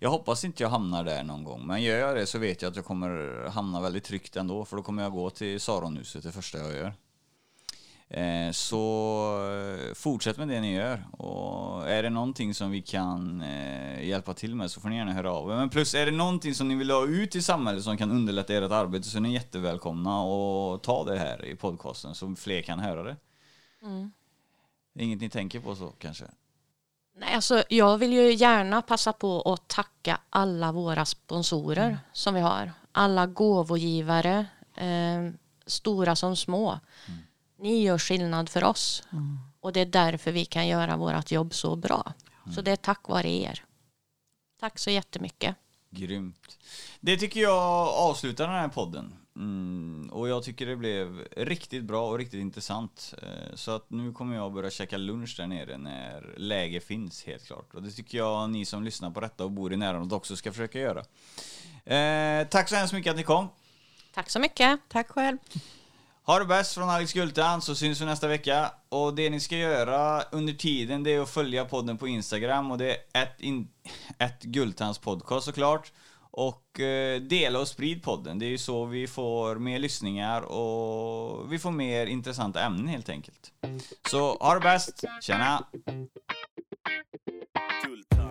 jag hoppas inte jag hamnar där någon gång. Men gör jag det så vet jag att jag kommer hamna väldigt tryggt ändå. För då kommer jag gå till Saronhuset det första jag gör. Eh, Så eh, fortsätt med det ni gör. Och är det någonting som vi kan eh, hjälpa till med så får ni gärna höra av er. Men plus är det någonting som ni vill ha ut i samhället som kan underlätta ert arbete så är ni jättevälkomna och ta det här i podcasten så fler kan höra det. Mm. Inget ni tänker på så kanske? Nej, alltså, jag vill ju gärna passa på att tacka alla våra sponsorer som vi har. Alla gåvogivare, eh, stora som små. Ni gör skillnad för oss. Och det är därför vi kan göra vårt jobb så bra. Så det är tack vare er. Tack så jättemycket. Grymt. Det tycker jag avslutar den här podden. Mm, och jag tycker det blev riktigt bra och riktigt intressant. Eh, Så att nu kommer jag börja käka lunch där nere när läge finns helt klart. Och det tycker jag ni som lyssnar på detta och bor i närområdet också ska försöka göra. Eh, tack så hemskt mycket att ni kom. Tack så mycket. Tack själv. Ha det bäst från Alex Gultan så syns vi nästa vecka. Och det ni ska göra under tiden det är att följa podden på Instagram och det är ett, in, ett Gultans podcast såklart. Och eh, dela och sprid podden. Det är ju så vi får mer lyssningar och vi får mer intressanta ämnen helt enkelt. Så ha det bäst. Tjena! Gultan.